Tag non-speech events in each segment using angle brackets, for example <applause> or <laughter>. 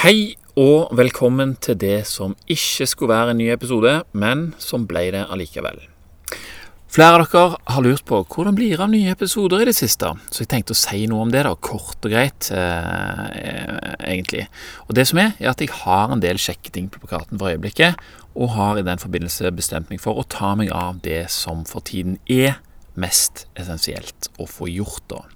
Hei og velkommen til det som ikke skulle være en ny episode, men som ble det allikevel. Flere av dere har lurt på hvordan blir det av nye episoder i det siste, så jeg tenkte å si noe om det, da, kort og greit, eh, egentlig. Og det som er, er at jeg har en del kjekke ting på plakaten for øyeblikket, og har i den forbindelse bestemt meg for å ta meg av det som for tiden er mest essensielt å få gjort, da.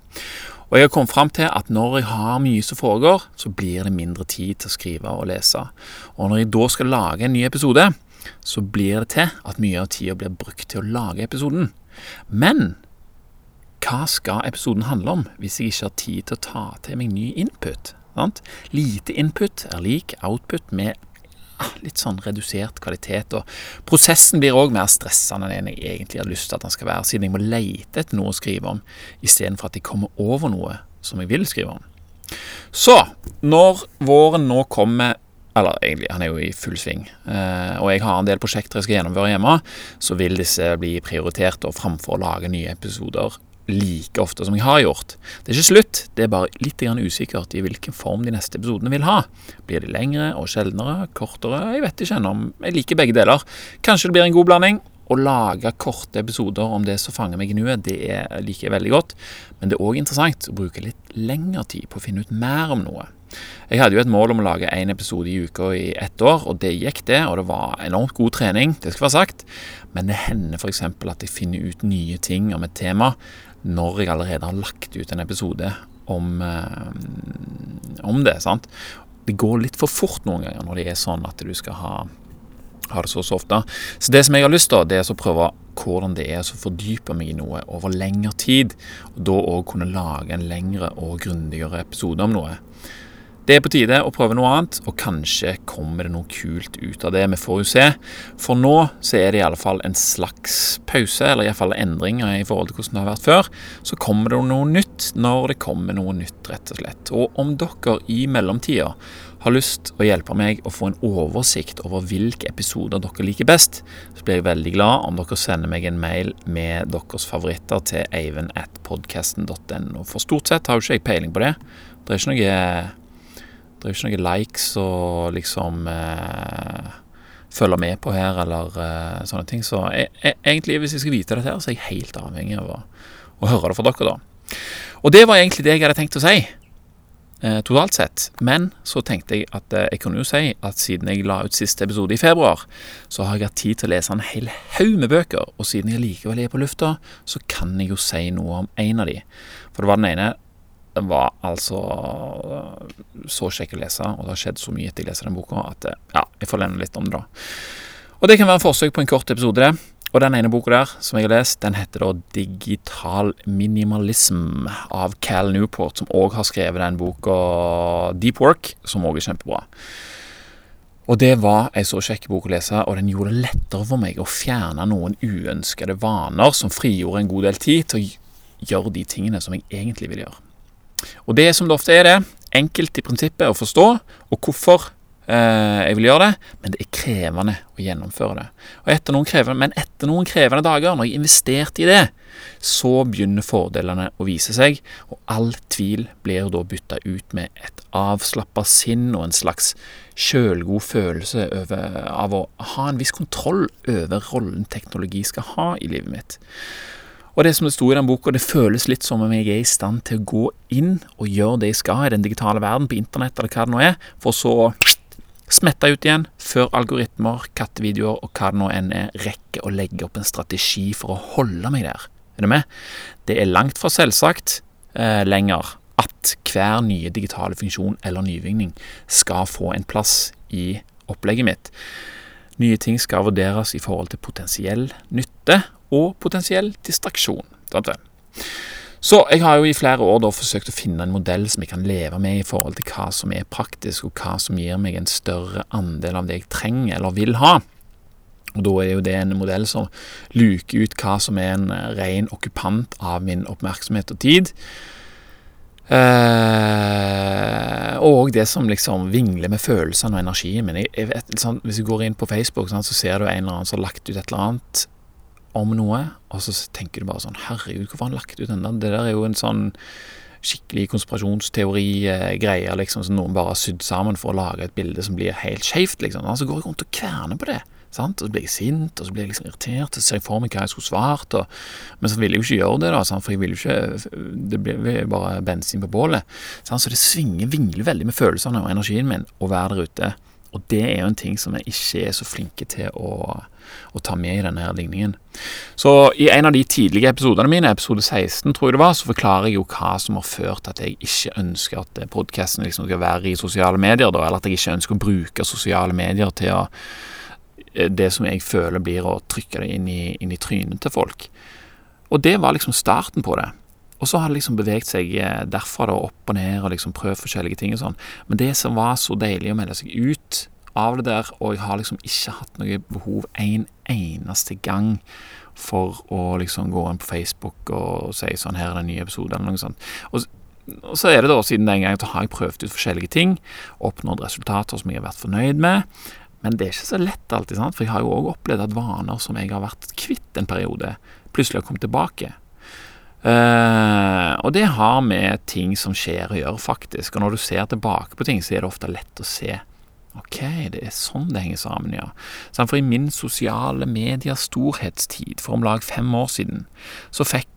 Og jeg har kommet fram til at når jeg har mye som foregår, så blir det mindre tid til å skrive og lese. Og når jeg da skal lage en ny episode, så blir det til at mye av tida blir brukt til å lage episoden. Men hva skal episoden handle om hvis jeg ikke har tid til å ta til meg ny input? Sant? Lite input er lik output med litt sånn redusert kvalitet. Og prosessen blir òg mer stressende enn jeg egentlig har lyst til at den skal være, siden jeg må lete etter noe å skrive om, istedenfor at jeg kommer over noe som jeg vil skrive om. Så, når våren nå kommer eller egentlig, han er jo i full sving. Eh, og jeg har en del prosjekter jeg skal gjennomføre hjemme, så vil disse bli prioritert og framfor å lage nye episoder like ofte som jeg har gjort. Det er ikke slutt, det er bare litt usikkert i hvilken form de neste episodene vil ha. Blir de lengre og sjeldnere, kortere? Jeg vet ikke ennå. Jeg liker begge deler. Kanskje det blir en god blanding. Å lage korte episoder om det som fanger meg i nuet, det liker jeg veldig godt. Men det er òg interessant å bruke litt lengre tid på å finne ut mer om noe. Jeg hadde jo et mål om å lage én episode i uka i ett år, og det gikk, det. Og det var enormt god trening, det skal være sagt. Men det hender f.eks. at jeg finner ut nye ting om et tema når jeg allerede har lagt ut en episode om, eh, om det. sant? Det går litt for fort noen ganger når det er sånn at du skal ha, ha det så så ofte. Så det som jeg har lyst til, det er å prøve hvordan det er å fordype meg i noe over lengre tid. Og da òg kunne lage en lengre og grundigere episode om noe. Det er på tide å prøve noe annet, og kanskje kommer det noe kult ut av det. Vi får jo se. For nå så er det i alle fall en slags pause, eller iallfall endringer i forhold til hvordan det har vært før. Så kommer det noe nytt når det kommer noe nytt, rett og slett. Og om dere i mellomtida har lyst å hjelpe meg å få en oversikt over hvilke episoder dere liker best, så blir jeg veldig glad om dere sender meg en mail med deres favoritter til eivind.podkasten.no. For stort sett har jo ikke jeg peiling på det. Det er ikke noe det er jo ikke noen likes å liksom eh, følge med på her, eller eh, sånne ting. Så jeg, jeg, egentlig, hvis jeg skal vite dette her, så er jeg helt avhengig av å, å høre det fra dere, da. Og det var egentlig det jeg hadde tenkt å si, eh, totalt sett. Men så tenkte jeg at eh, jeg kunne jo si at siden jeg la ut siste episode i februar, så har jeg hatt tid til å lese en hel haug med bøker, og siden jeg likevel er på lufta, så kan jeg jo si noe om en av de. For det var den ene var altså så kjekk å lese, og det har skjedd så mye etter jeg leser den boka, at ja, jeg får lene litt om det, da. Og det kan være en forsøk på en kort episode, det. Og den ene boka der, som jeg har lest, den heter da Digital Minimalism av Cal Newport, som òg har skrevet den boka Deep Work, som òg er kjempebra. Og det var ei så kjekk bok å lese, og den gjorde det lettere for meg å fjerne noen uønskede vaner som frigjorde en god del tid til å gjøre de tingene som jeg egentlig vil gjøre. Og det som det ofte er det, enkelt i prinsippet å forstå, og hvorfor eh, jeg vil gjøre det, men det er krevende å gjennomføre det. Og etter noen krevende, men etter noen krevende dager, når jeg investerte i det, så begynner fordelene å vise seg, og all tvil blir da bytta ut med et avslappa sinn og en slags sjølgod følelse over, av å ha en viss kontroll over rollen teknologi skal ha i livet mitt. Og det som det sto i den boka, det føles litt som om jeg er i stand til å gå inn og gjøre det jeg skal i den digitale verden, på internett eller hva det nå er, for så å smette ut igjen før algoritmer, kattevideoer og hva det nå enn er, rekker å legge opp en strategi for å holde meg der. Er du med? Det er langt fra selvsagt eh, lenger at hver nye digitale funksjon eller nyvinning skal få en plass i opplegget mitt. Nye ting skal vurderes i forhold til potensiell nytte og potensiell distraksjon. Så jeg har jo i flere år da forsøkt å finne en modell som jeg kan leve med i forhold til hva som er praktisk, og hva som gir meg en større andel av det jeg trenger eller vil ha. Og Da er jo det en modell som luker ut hva som er en ren okkupant av min oppmerksomhet og tid. Uh, og det som liksom vingler med følelsene og energien min. Jeg, vet, sånn, hvis du går inn på Facebook, sånn, så ser du en eller annen som har lagt ut et eller annet om noe, og så tenker du bare sånn Herregud, hvorfor har han lagt ut den der? Det der er jo en sånn skikkelig konspirasjonsteori-greie liksom, som noen bare har sydd sammen for å lage et bilde som blir helt skeivt. Liksom. Så går jeg rundt og kverner på det. Sant? Og så blir jeg sint, og så blir jeg liksom irritert, og så ser jeg for meg hva jeg skulle svart. Og, men så vil jeg jo ikke gjøre det, da, sant? for jeg vil jo ikke Det blir bare bensin på bålet. Sant? Så det svinger, vingler veldig med følelsene og energien min å være der ute. Og det er jo en ting som jeg ikke er så flinke til å, å ta med i denne her ligningen. Så i en av de tidlige episodene mine, episode 16 tror jeg det var, så forklarer jeg jo hva som har ført til at jeg ikke ønsker at podkasten liksom skal være i sosiale medier, da, eller at jeg ikke ønsker å bruke sosiale medier til å Eh, det som jeg føler blir å trykke det inn i, inn i trynet til folk. Og det var liksom starten på det. Og så har det liksom beveget seg eh, derfra da, opp og ned og liksom prøvd forskjellige ting og sånn. Men det som var så deilig å melde seg ut av det der, og jeg har liksom ikke hatt noe behov en eneste gang for å liksom gå inn på Facebook og si sånn her er det en ny episode, eller noe sånt. Og, og så er det da, siden den gangen, så har jeg prøvd ut forskjellige ting, oppnådd resultater som jeg har vært fornøyd med. Men det er ikke så lett alltid, sant? for jeg har jo òg opplevd at vaner som jeg har vært kvitt en periode, plutselig har kommet tilbake. Uh, og det har med ting som skjer å gjøre, faktisk. Og når du ser tilbake på ting, så er det ofte lett å se. Ok, det er sånn det henger sammen, ja. For i min sosiale mediers storhetstid for om lag fem år siden, så fikk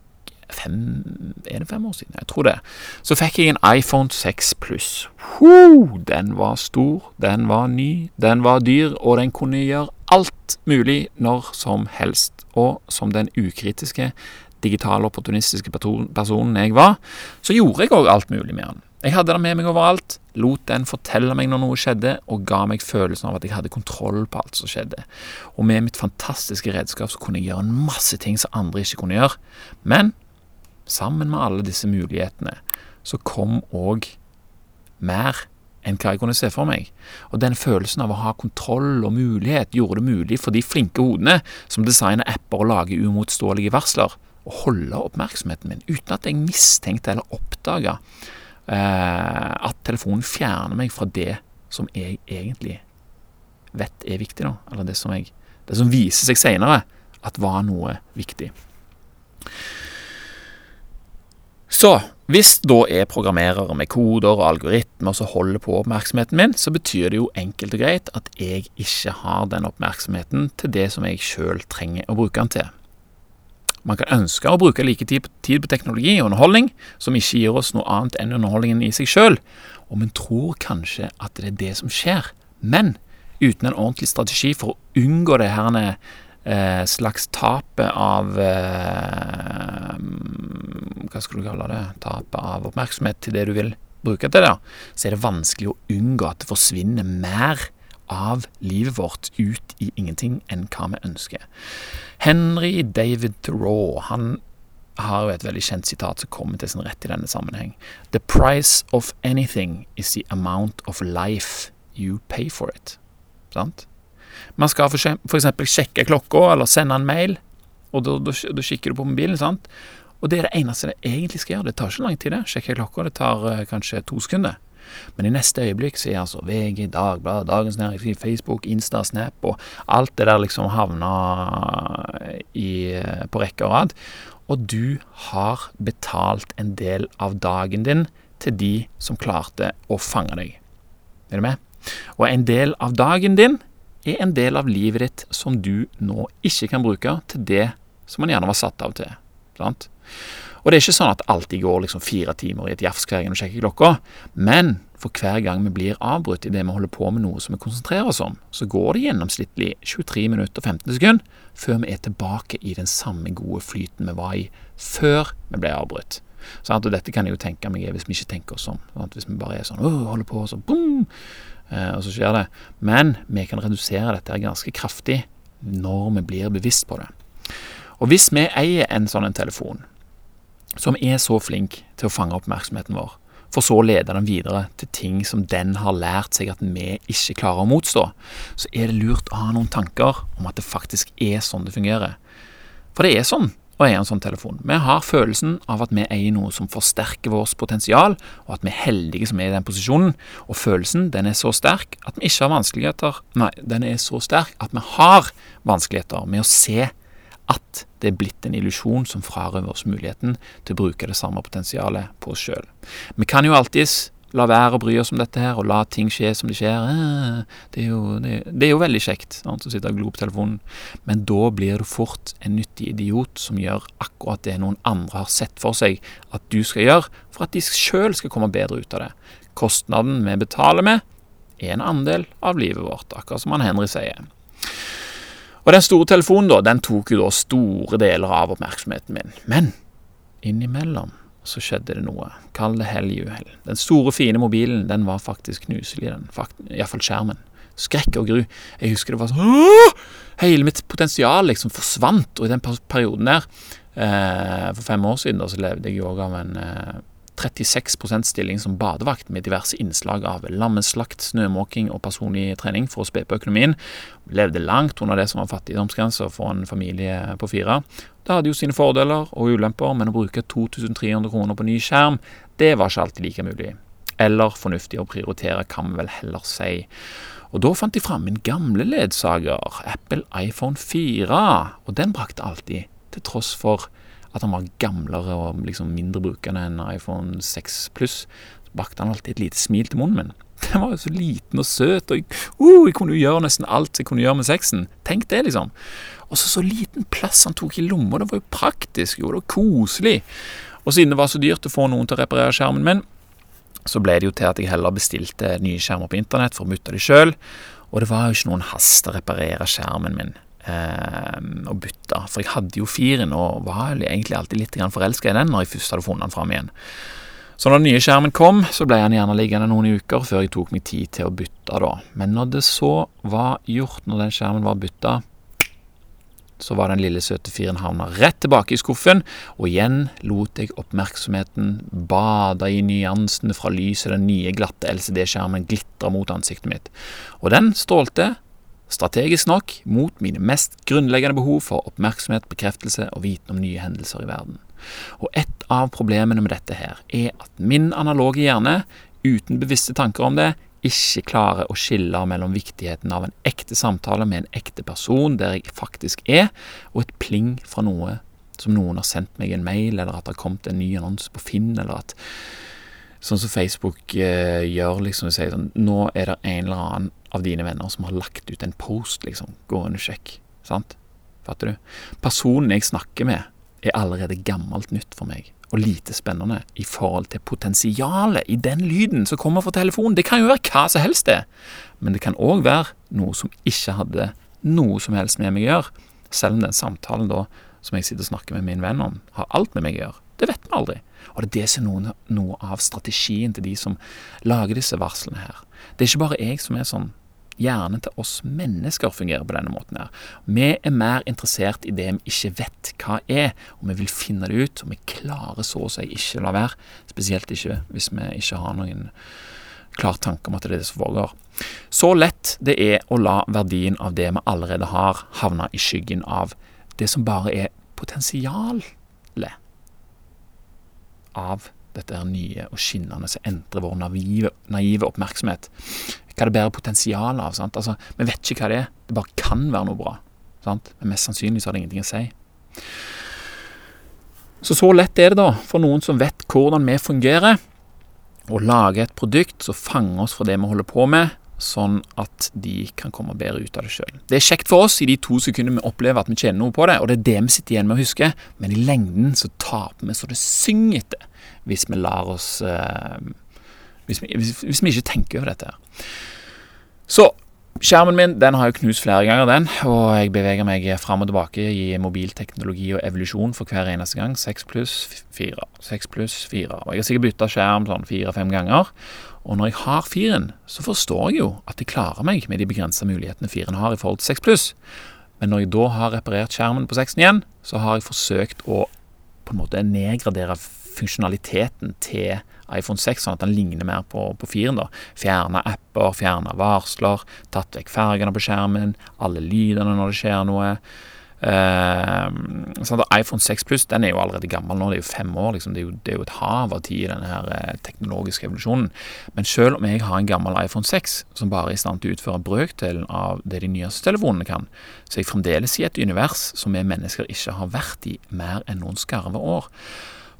fem, Er det fem år siden? Jeg tror det. Så fikk jeg en iPhone 6 Pluss. Den var stor, den var ny, den var dyr, og den kunne gjøre alt mulig når som helst. Og som den ukritiske, digitale, opportunistiske personen jeg var, så gjorde jeg òg alt mulig med den. Jeg hadde den med meg overalt, lot den fortelle meg når noe skjedde, og ga meg følelsen av at jeg hadde kontroll på alt som skjedde. Og med mitt fantastiske redskap så kunne jeg gjøre en masse ting som andre ikke kunne gjøre. Men sammen med alle disse mulighetene, så kom òg mer enn hva jeg kunne se for meg. Og den følelsen av å ha kontroll og mulighet gjorde det mulig for de flinke hodene som designer apper og lager uimotståelige varsler, å holde oppmerksomheten min uten at jeg mistenkte eller oppdaga eh, at telefonen fjerner meg fra det som jeg egentlig vet er viktig, da. Eller det som, jeg, det som viser seg seinere at var noe viktig. Så hvis da er programmerere med koder og algoritmer som holder på oppmerksomheten min, så betyr det jo enkelt og greit at jeg ikke har den oppmerksomheten til det som jeg sjøl trenger å bruke den til. Man kan ønske å bruke like tid på teknologi og underholdning, som ikke gir oss noe annet enn underholdningen i seg sjøl, og man tror kanskje at det er det som skjer. Men uten en ordentlig strategi for å unngå det her eh, slags tapet av eh, Hva skal du kalle det? Tapet av oppmerksomhet til det du vil bruke til det, så er det vanskelig å unngå at det forsvinner mer av livet vårt ut i ingenting enn hva vi ønsker. Henry David Thoreau han har jo et veldig kjent sitat som kommer til sin rett i denne sammenheng. The price of anything is the amount of life you pay for it. Sant? Man skal f.eks. sjekke klokka eller sende en mail, og da, da, kikker du på mobilen. sant? Og det er det eneste det egentlig skal gjøre. Det tar ikke lang tid, det. Sjekke klokka, det tar uh, kanskje to sekunder. Men i neste øyeblikk så er altså VG, Dagbladet, Dagens Næringsliv, Facebook, Insta, Snap og alt det der liksom havna i, på rekke og rad. Og du har betalt en del av dagen din til de som klarte å fange deg. Er du med? Og en del av dagen din er en del av livet ditt som du nå ikke kan bruke til det som man gjerne var satt av til. Sant? Og det er ikke sånn at det alltid går liksom fire timer i et jafs hver gang du sjekker klokka, men for hver gang vi blir avbrutt i det vi holder på med noe som vi konsentrerer oss om, så går det gjennomsnittlig 23 minutter og 15 sekunder før vi er tilbake i den samme gode flyten vi var i før vi ble avbrutt. Sånn, og dette kan jeg jo tenke meg hvis vi ikke tenker oss om. Sånn, hvis vi bare er sånn Åh, holder på, og så boom, Eh, og så skjer det. Men vi kan redusere dette ganske kraftig når vi blir bevisst på det. Og hvis vi eier en sånn en telefon, som er så flink til å fange oppmerksomheten vår, for så å lede den videre til ting som den har lært seg at vi ikke klarer å motstå, så er det lurt å ha noen tanker om at det faktisk er sånn det fungerer. For det er sånn å eie en sånn telefon. Vi har følelsen av at vi eier noe som forsterker vårt potensial, og at vi er heldige som er i den posisjonen. Og følelsen den er så sterk at vi ikke har vanskeligheter Nei, den er så sterk at vi har vanskeligheter med å se at det er blitt en illusjon som frarøver oss muligheten til å bruke det samme potensialet på oss sjøl. Vi kan jo alltids la være å bry oss om dette her, og la ting skje som de skjer. Eh, det er jo, det, det er jo veldig kjekt å sitte og glo på telefonen, men da blir du fort en nyttig idiot som gjør akkurat det noen andre har sett for seg at du skal gjøre, for at de sjøl skal komme bedre ut av det. Kostnaden vi betaler med, er en andel av livet vårt, akkurat som han Henry sier. Og den store telefonen, da, den tok jo da store deler av oppmerksomheten min. Men innimellom så skjedde det noe. Kall det hell i uhell. Den store, fine mobilen, den var faktisk knuselig, den. Iallfall skjermen. Skrekk og gru. Jeg husker det var sånn Hele mitt potensial liksom forsvant. Og i den perioden der, eh, for fem år siden, da, så levde jeg jo òg av en eh, 36% stilling som badevakt med diverse innslag av lammeslakt, snømåking og personlig trening for å spe på økonomien. Levde langt under det som var fattigdomsgrensa for en familie på fire. Det hadde jo sine fordeler og ulemper, men å bruke 2300 kroner på ny skjerm, det var ikke alltid like mulig. Eller fornuftig å prioritere, kan vi vel heller si. Og da fant de fram min gamle ledsager, Apple iPhone 4, og den brakte alltid, til tross for at han var gamlere og liksom mindre brukende enn iPhone 6 pluss, så bakte han alltid et lite smil til munnen min. <laughs> Den var jo så liten og søt, og jeg, uh, jeg kunne jo gjøre nesten alt jeg kunne gjøre med sexen. Tenk det, liksom. Og så så liten plass han tok i lomma. Det var jo praktisk, jo. Det var koselig. Og siden det var så dyrt å få noen til å reparere skjermen min, så ble det jo til at jeg heller bestilte nye skjermer på internett for å mutte de sjøl. Og det var jo ikke noen hast å reparere skjermen min og bytta. For jeg hadde jo firen og var egentlig alltid litt forelska i den når jeg først hadde funnet den fram igjen. Så når den nye skjermen kom, så ble den gjerne liggende noen uker før jeg tok meg tid til å bytte, da. Men når det så var gjort, når den skjermen var bytta, så var den lille søte firen havna rett tilbake i skuffen, og igjen lot jeg oppmerksomheten bade i nyansene fra lyset den nye, glatte LCD-skjermen glitra mot ansiktet mitt. Og den strålte strategisk nok mot mine mest grunnleggende behov for oppmerksomhet, bekreftelse og viten om nye hendelser i verden. Og et av problemene med dette her er at min analoge hjerne, uten bevisste tanker om det, ikke klarer å skille mellom viktigheten av en ekte samtale med en ekte person der jeg faktisk er, og et pling fra noe som noen har sendt meg en mail, eller at det har kommet en ny annonse på Finn, eller at Sånn som Facebook eh, gjør, liksom, sier sånn Nå er det en eller annen av dine venner som har lagt ut en post, liksom. Gå inn og sjekk. Sant? Fatter du? Personen jeg snakker med, er allerede gammelt nytt for meg, og lite spennende i forhold til potensialet i den lyden som kommer fra telefonen. Det kan jo være hva som helst, det. Men det kan òg være noe som ikke hadde noe som helst med meg å gjøre. Selv om den samtalen da, som jeg sitter og snakker med min venn om, har alt med meg å gjøre. Det vet vi aldri. Og det er det som er noe, noe av strategien til de som lager disse varslene her. Det er ikke bare jeg som er sånn. Hjernen til oss mennesker fungerer på denne måten her. Vi er mer interessert i det vi ikke vet hva er, og vi vil finne det ut, og vi klarer så å si ikke la være. Spesielt ikke hvis vi ikke har noen klar tanke om at det er det som foregår. Så lett det er å la verdien av det vi allerede har, havne i skyggen av det som bare er potensialet av dette nye og skinnende som entrer vår naive, naive, oppmerksomhet. Hva det bærer potensial av. sant? Altså, Vi vet ikke hva det er. Det bare kan være noe bra. sant? Men mest sannsynlig så har det ingenting å si. Så så lett er det da for noen som vet hvordan vi fungerer, å lage et produkt som fanger oss fra det vi holder på med, sånn at de kan komme bedre ut av det sjøl. Det er kjekt for oss i de to sekundene vi opplever at vi tjener noe på det, og det er det vi sitter igjen med å huske, men i lengden så taper vi så det synger etter hvis vi lar oss eh, hvis, vi, hvis, hvis, vi, ikke tenker over dette. Så Skjermen min den har jeg knust flere ganger, den, og jeg beveger meg fram og tilbake i mobilteknologi og evolusjon for hver eneste gang. Seks pluss fire. Seks pluss fire. Og jeg har sikkert bytta skjerm sånn fire-fem ganger. Og når jeg har firen, så forstår jeg jo at jeg klarer meg med de begrensa mulighetene firen har i forhold til 6 pluss. Men når jeg da har reparert skjermen på seksen igjen, så har jeg forsøkt å på en måte nedgradere funksjonaliteten til iPhone 6, sånn at den ligner mer på, på 4 Fjerna apper, fjerne varsler, tatt vekk fargene på skjermen, alle lydene når det skjer noe. Sånn iPhone 6 Plus den er jo allerede gammel nå, det er jo fem år. Liksom. Det, er jo, det, er jo, et hav av tid i denne her uh, teknologiske evolusjonen. Men selv om jeg har en gammel iPhone 6 som bare er i stand til å utføre brøkdelen av det de nyeste telefonene kan, så er jeg fremdeles i et univers som vi mennesker ikke har vært i mer enn noen skarve år.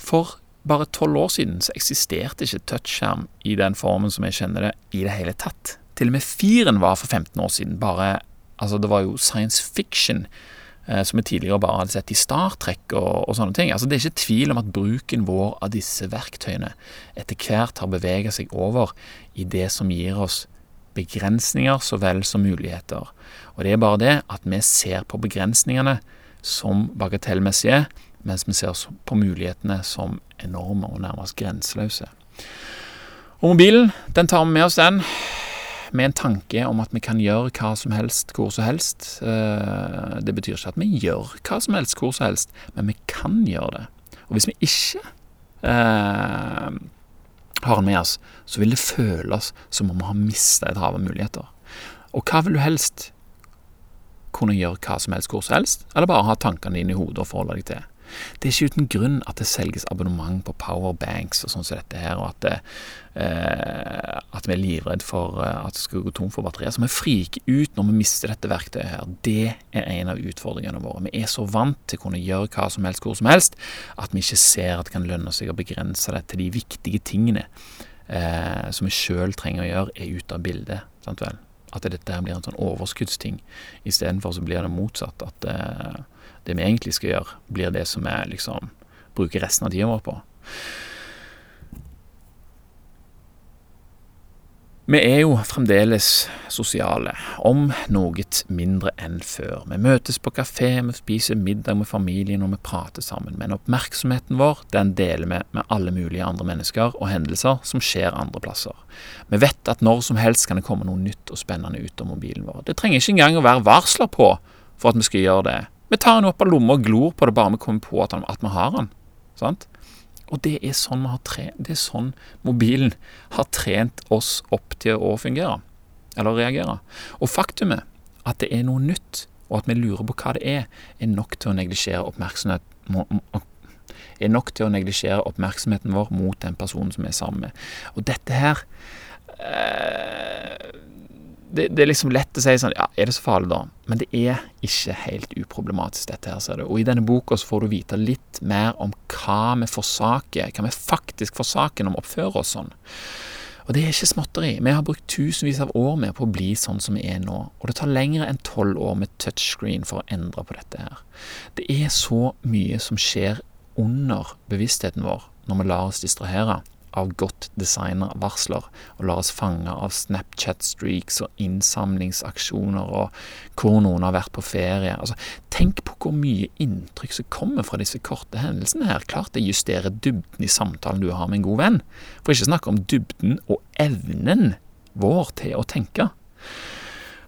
For bare tolv år siden så eksisterte ikke touchskjerm i den formen som jeg kjenner det, i det hele tatt. Til og med firen var for 15 år siden bare Altså, det var jo science fiction Eh, som vi tidligere bare hadde sett i Star Trek og, og, sånne ting. Altså, det er ikke tvil om at bruken vår av disse verktøyene etter hvert har beveget seg over i det som gir oss begrensninger så vel som muligheter. Og det er bare det at vi ser på begrensningene som bagatellmessige, mens vi ser på mulighetene som enorme og nærmest grenseløse. Og mobilen, den tar vi med oss, den med en tanke om at vi kan gjøre hva som helst hvor som helst. Eh, det betyr ikke at vi gjør hva som helst hvor som helst, men vi kan gjøre det. Og hvis vi ikke eh, har den med oss, så vil det føles som om vi har mista et hav av muligheter. Og hva vil du helst? Kunne gjøre hva som helst hvor som helst, eller bare ha tankene dine i hodet og forholde deg til? Det er ikke uten grunn at det selges abonnement på powerbanks og sånn som dette her, og at, det, eh, at vi er livredd for eh, at det skal gå tom for batterier. Så vi friker ut når vi mister dette verktøyet her. Det er en av utfordringene våre. Vi er så vant til å kunne gjøre hva som helst hvor som helst, at vi ikke ser at det kan lønne seg å begrense det til de viktige tingene eh, som vi sjøl trenger å gjøre, er ute av bildet. sant vel? At dette blir en sånn overskuddsting. Istedenfor så blir det motsatt. At eh, det vi egentlig skal gjøre, blir det som vi liksom bruker resten av tida vår på. Vi er jo fremdeles sosiale, om noe mindre enn før. Vi møtes på kafé, vi spiser middag med familien og vi prater sammen. Men oppmerksomheten vår den deler vi med alle mulige andre mennesker og hendelser som skjer andre plasser. Vi vet at når som helst kan det komme noe nytt og spennende ut av mobilen vår. Det trenger ikke engang å være varsler på for at vi skal gjøre det. Vi tar den opp av lomma og glor på det bare vi kommer på at, at vi har den. Sant? Og det er, sånn det er sånn mobilen har trent oss opp til å fungere. Eller reagere. Og faktumet at det er noe nytt, og at vi lurer på hva det er, er nok til å neglisjere oppmerksomhet er nok til å neglisjere oppmerksomheten vår mot den personen som vi er sammen med. Og dette her eh, det, det, er liksom lett å si sånn Ja, er det så farlig, da? Men det er ikke helt uproblematisk, dette her, ser du. Og i denne boka så får du vite litt mer om hva vi forsaker, hva vi faktisk forsaker når vi oppfører oss sånn. Og det er ikke småtteri. Vi har brukt tusenvis av år med på å bli sånn som vi er nå. Og det tar lengre enn tolv år med touchscreen for å endre på dette her. Det er så mye som skjer under bevisstheten vår når vi lar oss distrahere av godt designa varsler, og lar oss fange av Snapchat-streaks og innsamlingsaksjoner og hvor noen har vært på ferie. Altså, tenk på hvor mye inntrykk som kommer fra disse korte hendelsene her. Klart det justerer dybden i samtalen du har med en god venn, for ikke snakke om dybden og evnen vår til å tenke.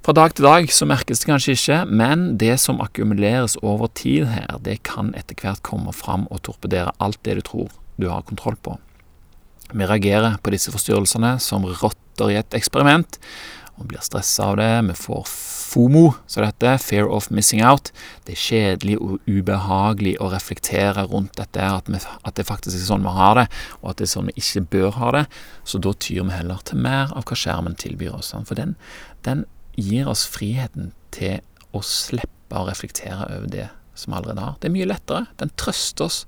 Fra dag til dag så merkes det kanskje ikke, men det som akkumuleres over tid her, det kan etter hvert komme fram og torpedere alt det du tror du har kontroll på. Vi reagerer på disse forstyrrelsene som rotter i et eksperiment, og blir stressa av det. Vi får FOMO, som det heter, fear of missing out. Det er kjedelig og ubehagelig å reflektere rundt dette, at, vi, at det faktisk er sånn vi har det, og at det er sånn vi ikke bør ha det. Så da tyr vi heller til mer av hva skjermen tilbyr oss. For den, den gir oss friheten til å slippe å reflektere over det som vi allerede har. Det er mye lettere. Den trøster oss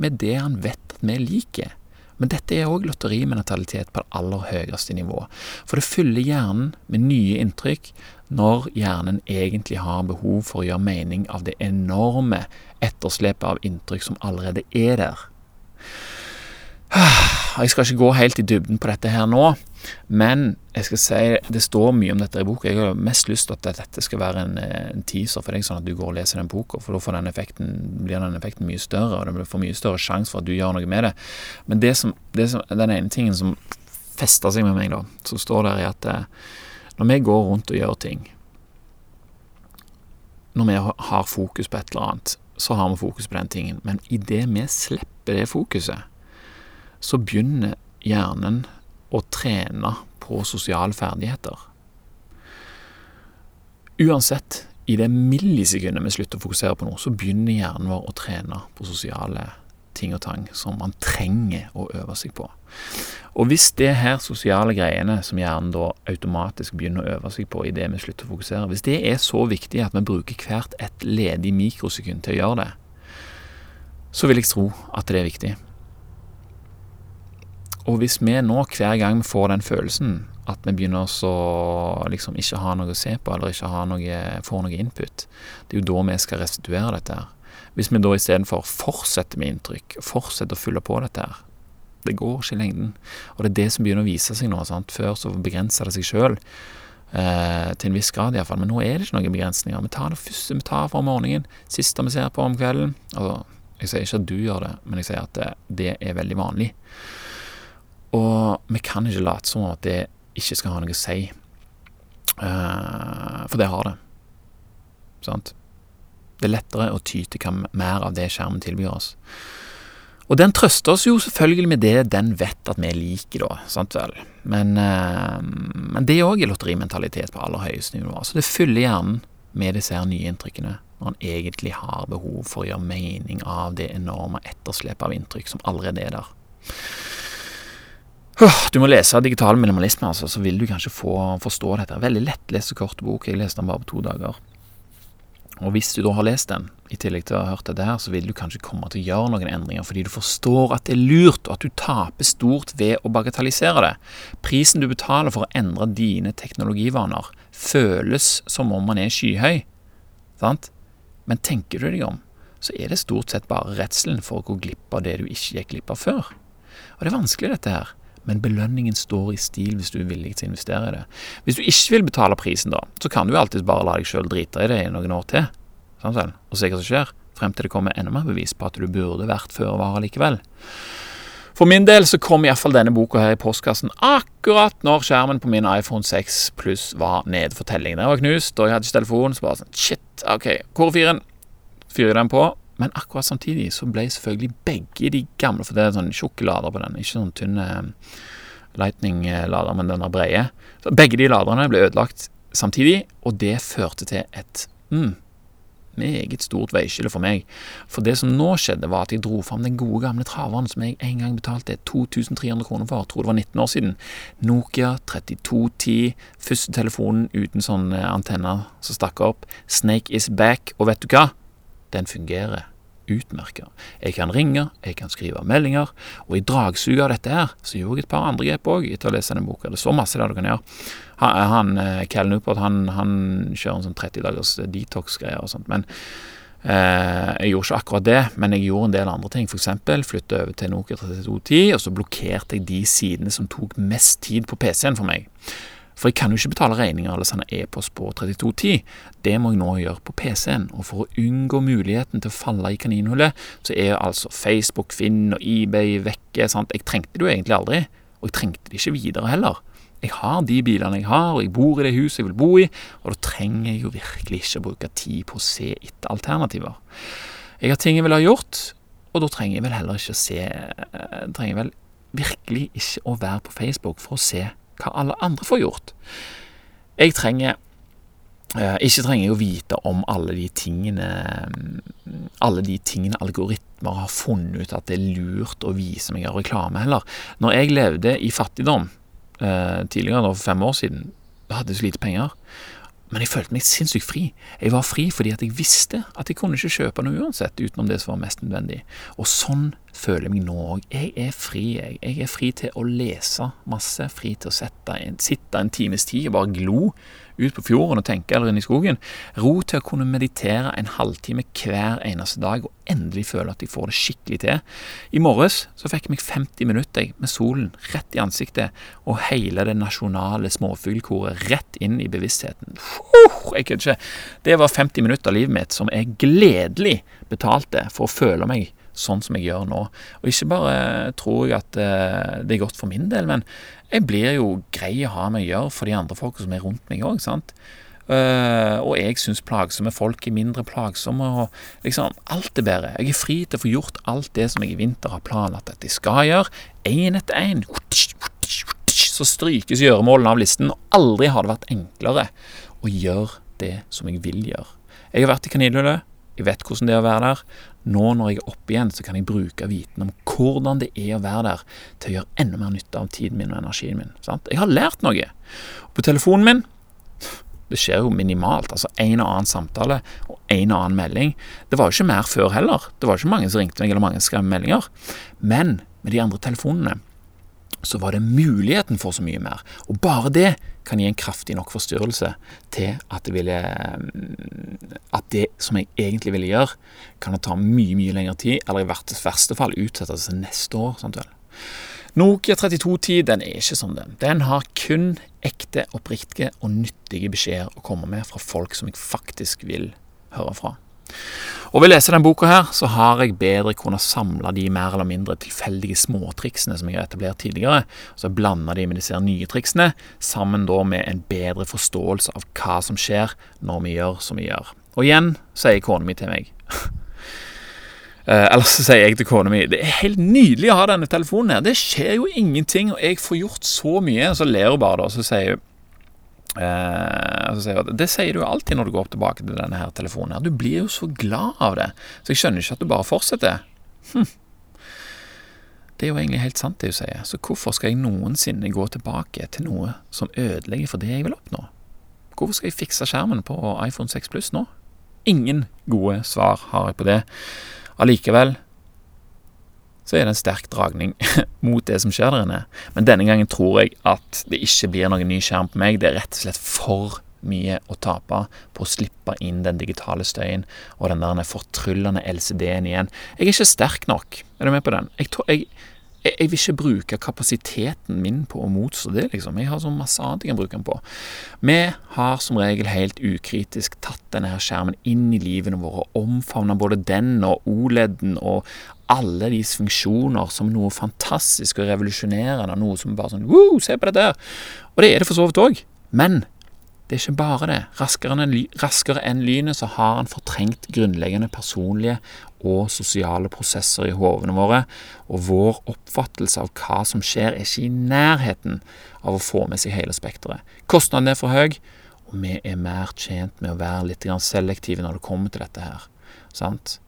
med det han vet at vi liker. Men dette er òg lotterimentalitet på det aller høyeste nivået. For det fyller hjernen med nye inntrykk når hjernen egentlig har behov for å gjøre mening av det enorme etterslepet av inntrykk som allerede er der. <sighs> Jeg skal ikke gå helt i dybden på dette her nå, men jeg skal si det står mye om dette i boka. Jeg har mest lyst til at dette skal være en, en teaser for deg, sånn at du går og leser den boka, for da den effekten, blir den effekten mye større, og det får mye større sjanse for at du gjør noe med det. Men det som, det som, den ene tingen som fester seg med meg, da, som står der, er at eh, når vi går rundt og gjør ting Når vi har fokus på et eller annet, så har vi fokus på den tingen. Men idet vi slipper det fokuset, så begynner hjernen å trene på sosiale ferdigheter. Uansett i det millisekundet vi slutter å fokusere på noe, så begynner hjernen vår å trene på sosiale ting og tang som man trenger å øve seg på. Og hvis det her sosiale greiene som hjernen da automatisk begynner å øve seg på i det vi slutter å fokusere, hvis det er så viktig at vi bruker hvert et ledig mikrosekund til å gjøre det, så vil jeg tro at det er viktig. Og hvis vi nå hver gang vi får den følelsen at vi begynner å liksom ikke ha noe å se på, eller ikke noe, får noe input, det er jo da vi skal restituere dette. her. Hvis vi da istedenfor fortsetter med inntrykk, fortsetter å fylle på dette her, det går ikke i lengden. Og det er det som begynner å vise seg nå. Sant? Før så begrenser det seg sjøl, eh, til en viss grad iallfall. Men nå er det ikke noen begrensninger. Vi tar det første vi tar fra morgenen, siste vi ser på om kvelden. Altså, jeg sier ikke at du gjør det, men jeg sier at det, det er veldig vanlig. Og vi kan ikke late som at det ikke skal ha noe å si. Uh, for det har det. Sant? Det er lettere å ty til hva mer av det skjermen tilbyr oss. Og den trøster oss jo selvfølgelig med det den vet at vi liker, da. Sant vel? Men, uh, men det òg er lotterimentalitet på aller høyeste nivå. Så det fyller hjernen med disse nye inntrykkene, når han egentlig har behov for å gjøre mening av det enorme etterslepet av inntrykk som allerede er der. Du må lese digital minimalisme, altså, så vil du kanskje få forstå dette. Veldig lett og kort bok. Jeg leste den bare på to dager. Og hvis du da har lest den, i tillegg til å ha hørt dette her, så vil du kanskje komme til å gjøre noen endringer, fordi du forstår at det er lurt, og at du taper stort ved å bagatellisere det. Prisen du betaler for å endre dine teknologivaner, føles som om man er skyhøy, sant? Men tenker du deg om, så er det stort sett bare redselen for å gå glipp av det du ikke gikk glipp av før. Og det er vanskelig, dette her men belønningen står i stil hvis du er villig til å investere i det. Hvis du ikke vil betale prisen, da, så kan du alltid bare la deg sjøl drite i det i noen år til, sånn og se hva som skjer, frem til det kommer enda mer bevis på at du burde vært føre var likevel. For min del så kom iallfall denne boka her i postkassen akkurat når skjermen på min iPhone 6 pluss var nede for telling. Den var knust, og jeg hadde ikke telefon, så bare sånn Shit, OK. Hvor er fyren? Fyrer den på, men akkurat samtidig så ble selvfølgelig begge de gamle For det er sånn tjukk lader på den, ikke sånn tynne eh, Lightning-lader, men den er breie. Så begge de laderne ble ødelagt samtidig, og det førte til et mm, meget stort veiskille for meg. For det som nå skjedde, var at jeg dro fram den gode gamle traveren som jeg en gang betalte 2300 kroner for, jeg tror det var 19 år siden. Nokia 3210, første telefonen uten sånn antenne som stakk opp. Snake is back, og vet du hva? Den fungerer utmerka. Jeg kan ringe, jeg kan skrive meldinger, og i dragsuget av dette her, så gjorde jeg et par andre grep òg etter å lese denne boka. Det er så masse der du kan gjøre. Han, han eh, Cal Newport han, han kjører en sånn 30 dagers detox-greier og sånt, men eh, jeg gjorde ikke akkurat det, men jeg gjorde en del andre ting. F.eks. flytte over til Nokia 3210, og så blokkerte jeg de sidene som tok mest tid på PC-en for meg. For jeg kan jo ikke betale regninger eller sende e-post på 3210. Det må jeg nå gjøre på PC-en. Og for å unngå muligheten til å falle i kaninhullet, så er altså Facebook, Finn og eBay vekke. Sant? Jeg trengte det jo egentlig aldri, og jeg trengte det ikke videre heller. Jeg har de bilene jeg har, og jeg bor i det huset jeg vil bo i, og da trenger jeg jo virkelig ikke å bruke tid på å se etter alternativer. Jeg har ting jeg vil ha gjort, og da trenger jeg vel heller ikke å se eh, Trenger jeg vel virkelig ikke å være på Facebook for å se hva alle andre får gjort. Jeg trenger eh, ikke trenger jeg å vite om alle de tingene Alle de tingene algoritmer har funnet ut at det er lurt å vise meg av reklame, heller. Når jeg levde i fattigdom eh, tidligere, da, for fem år siden, da hadde jeg så lite penger. Men jeg følte meg sinnssykt fri. Jeg var fri fordi at jeg visste at jeg kunne ikke kjøpe noe uansett, utenom det som var mest nødvendig. Og sånn føler jeg meg nå òg. Jeg er fri, jeg. Jeg er fri til å lese masse, fri til å en, sitte en times tid og bare glo ut på fjorden og tenke, eller inn i skogen. Ro til å kunne meditere en halvtime hver eneste dag og endelig føle at jeg får det skikkelig til. I morges så fikk jeg meg 50 minutter med solen rett i ansiktet og hele det nasjonale småfuglkoret rett inn i bevisstheten. Jeg kødder ikke. Det var 50 minutter av livet mitt som jeg gledelig betalte for å føle meg sånn som jeg gjør nå. Og ikke bare tror jeg at uh, det er godt for min del, men jeg blir jo grei å ha med å gjøre for de andre folka som er rundt meg òg, sant. Uh, og jeg syns plagsomme folk er mindre plagsomme, og liksom Alt er bedre. Jeg er fri til å få gjort alt det som jeg i vinter har planlagt at jeg skal gjøre, én etter én. Så strykes gjøremålene av listen, og aldri har det vært enklere å gjøre det som jeg vil gjøre Jeg har vært i kaninhullet, jeg vet hvordan det er å være der. Nå når jeg er oppe igjen, så kan jeg bruke viten om hvordan det er å være der, til å gjøre enda mer nytte av tiden min og energien min. Sant? Jeg har lært noe. På telefonen min det skjer jo minimalt. altså En og annen samtale og en og annen melding. Det var jo ikke mer før heller. Det var ikke mange som ringte meg, eller mange skrev meldinger. Men med de andre telefonene så var det muligheten for så mye mer. Og bare det kan gi en kraftig nok forstyrrelse til at det ville At det som jeg egentlig ville gjøre, kan ta mye, mye lengre tid, eller i verste fall utsettes til neste år. Sant vel? Nokia 3210 den er ikke som den. Den har kun ekte, oppriktige og nyttige beskjeder å komme med fra folk som jeg faktisk vil høre fra. Og Ved å lese denne boka her, så har jeg bedre kunnet samle de mer eller mindre tilfeldige småtriksene som jeg har etablert tidligere. Så jeg blanda de med disse nye triksene, sammen da med en bedre forståelse av hva som skjer når vi gjør som vi gjør. Og igjen sier kona mi til meg <laughs> Eh, eller så sier jeg til kona mi det er helt nydelig å ha denne telefonen. her, Det skjer jo ingenting, og jeg får gjort så mye. Så ler hun bare, da, så sier hun Eh, sier at, det sier du alltid når du går opp tilbake til denne her telefonen. her, Du blir jo så glad av det. Så jeg skjønner ikke at du bare fortsetter. Hm. Det er jo egentlig helt sant, det hun sier. Så hvorfor skal jeg noensinne gå tilbake til noe som ødelegger for det jeg vil oppnå? Hvorfor skal jeg fikse skjermen på iPhone 6 Plus nå? Ingen gode svar har jeg på det. Allikevel så er det en sterk dragning <laughs> mot det som skjer der inne. Men denne gangen tror jeg at det ikke blir noen ny skjerm på meg. Det er rett og slett for mye å tape på å slippe inn den digitale støyen og den der fortryllende LCD-en igjen. Jeg er ikke sterk nok. Er du med på den? Jeg, tror, jeg, jeg, jeg, vil ikke bruke kapasiteten min på å motstå det, liksom. Jeg har så masse annet jeg kan bruke den på. Vi har som regel helt ukritisk tatt denne her skjermen inn i livene våre, og omfavna både den og OLED-en og alle deres funksjoner som noe fantastisk og revolusjonerende, noe som bare sånn Woo, se på dette her! Og det er det for så vidt òg. Men det er ikke bare det. Raskere enn, raskere enn lynet så har han fortrengt grunnleggende personlige og sosiale prosesser i hovene våre, og vår oppfattelse av hva som skjer, er ikke i nærheten av å få med seg hele spekteret. Kostnaden er for høy, og vi er mer tjent med å være litt selektive når det kommer til dette her. Sant?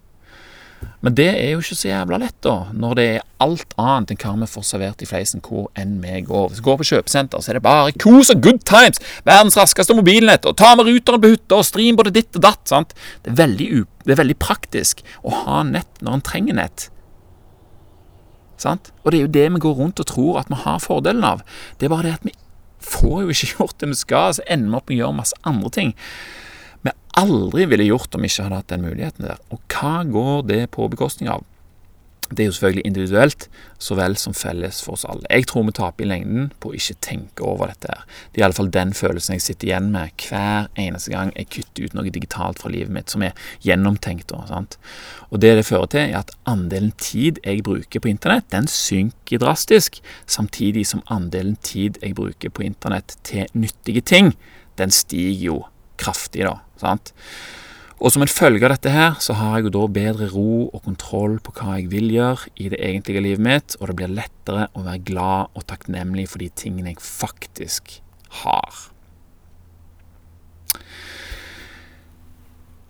Men det er jo ikke så jævla lett, da, når det er alt annet enn hva vi får servert i fleisen hvor enn vi går. Hvis vi går på kjøpesenter, så er det bare kos og good times! Verdens raskeste mobilnett, og ta med ruteren på hytta, og stream både ditt og datt. sant? Det er, veldig, det er veldig praktisk å ha nett når en trenger nett. Sant? Og det er jo det vi går rundt og tror at vi har fordelen av. Det er bare det at vi får jo ikke <laughs> gjort det vi skal, så ender vi opp med å gjøre masse andre ting aldri ville gjort om vi ikke hadde hatt den muligheten der. Og hva går det på bekostning av? Det er jo selvfølgelig individuelt så vel som felles for oss alle. Jeg tror vi taper i lengden på å ikke tenke over dette. her. Det er iallfall den følelsen jeg sitter igjen med hver eneste gang jeg kutter ut noe digitalt fra livet mitt som er gjennomtenkt. Sant? Og det det fører til, er at andelen tid jeg bruker på internett, den synker drastisk, samtidig som andelen tid jeg bruker på internett til nyttige ting, den stiger jo kraftig, da. Sant? Og som en følge av dette her, så har jeg jo da bedre ro og kontroll på hva jeg vil gjøre i det egentlige livet mitt, og det blir lettere å være glad og takknemlig for de tingene jeg faktisk har.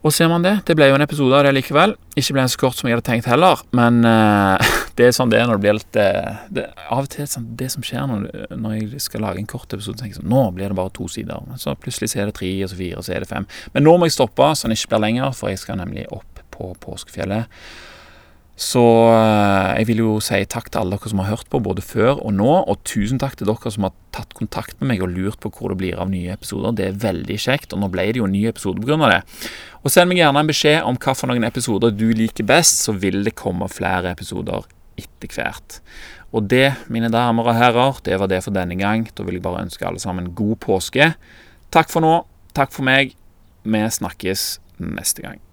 Og ser man det, det ble jo en episode av det likevel. Ikke ble en så kort som jeg hadde tenkt heller, men uh, <laughs> det er sånn det er når det blir litt uh, det, Av og til sånn, det som skjer når, når, jeg skal lage en kort episode, tenker jeg sånn Nå blir det bare to sider. Så plutselig så er det tre, og så fire, og så er det fem. Men nå må jeg stoppe, så den ikke blir lenger, for jeg skal nemlig opp på påskefjellet. Så eh, jeg vil jo si takk til alle dere som har hørt på, både før og nå. Og tusen takk til dere som har tatt kontakt med meg og lurt på hvor det blir av nye episoder. Det er veldig kjekt, og nå ble det jo en ny episode pga. det. Og send meg gjerne en beskjed om noen episoder du liker best, så vil det komme flere episoder etter hvert. Og det, mine damer og herrer, det var det for denne gang. Da vil jeg bare ønske alle sammen god påske. Takk for nå. Takk for meg. Vi snakkes neste gang.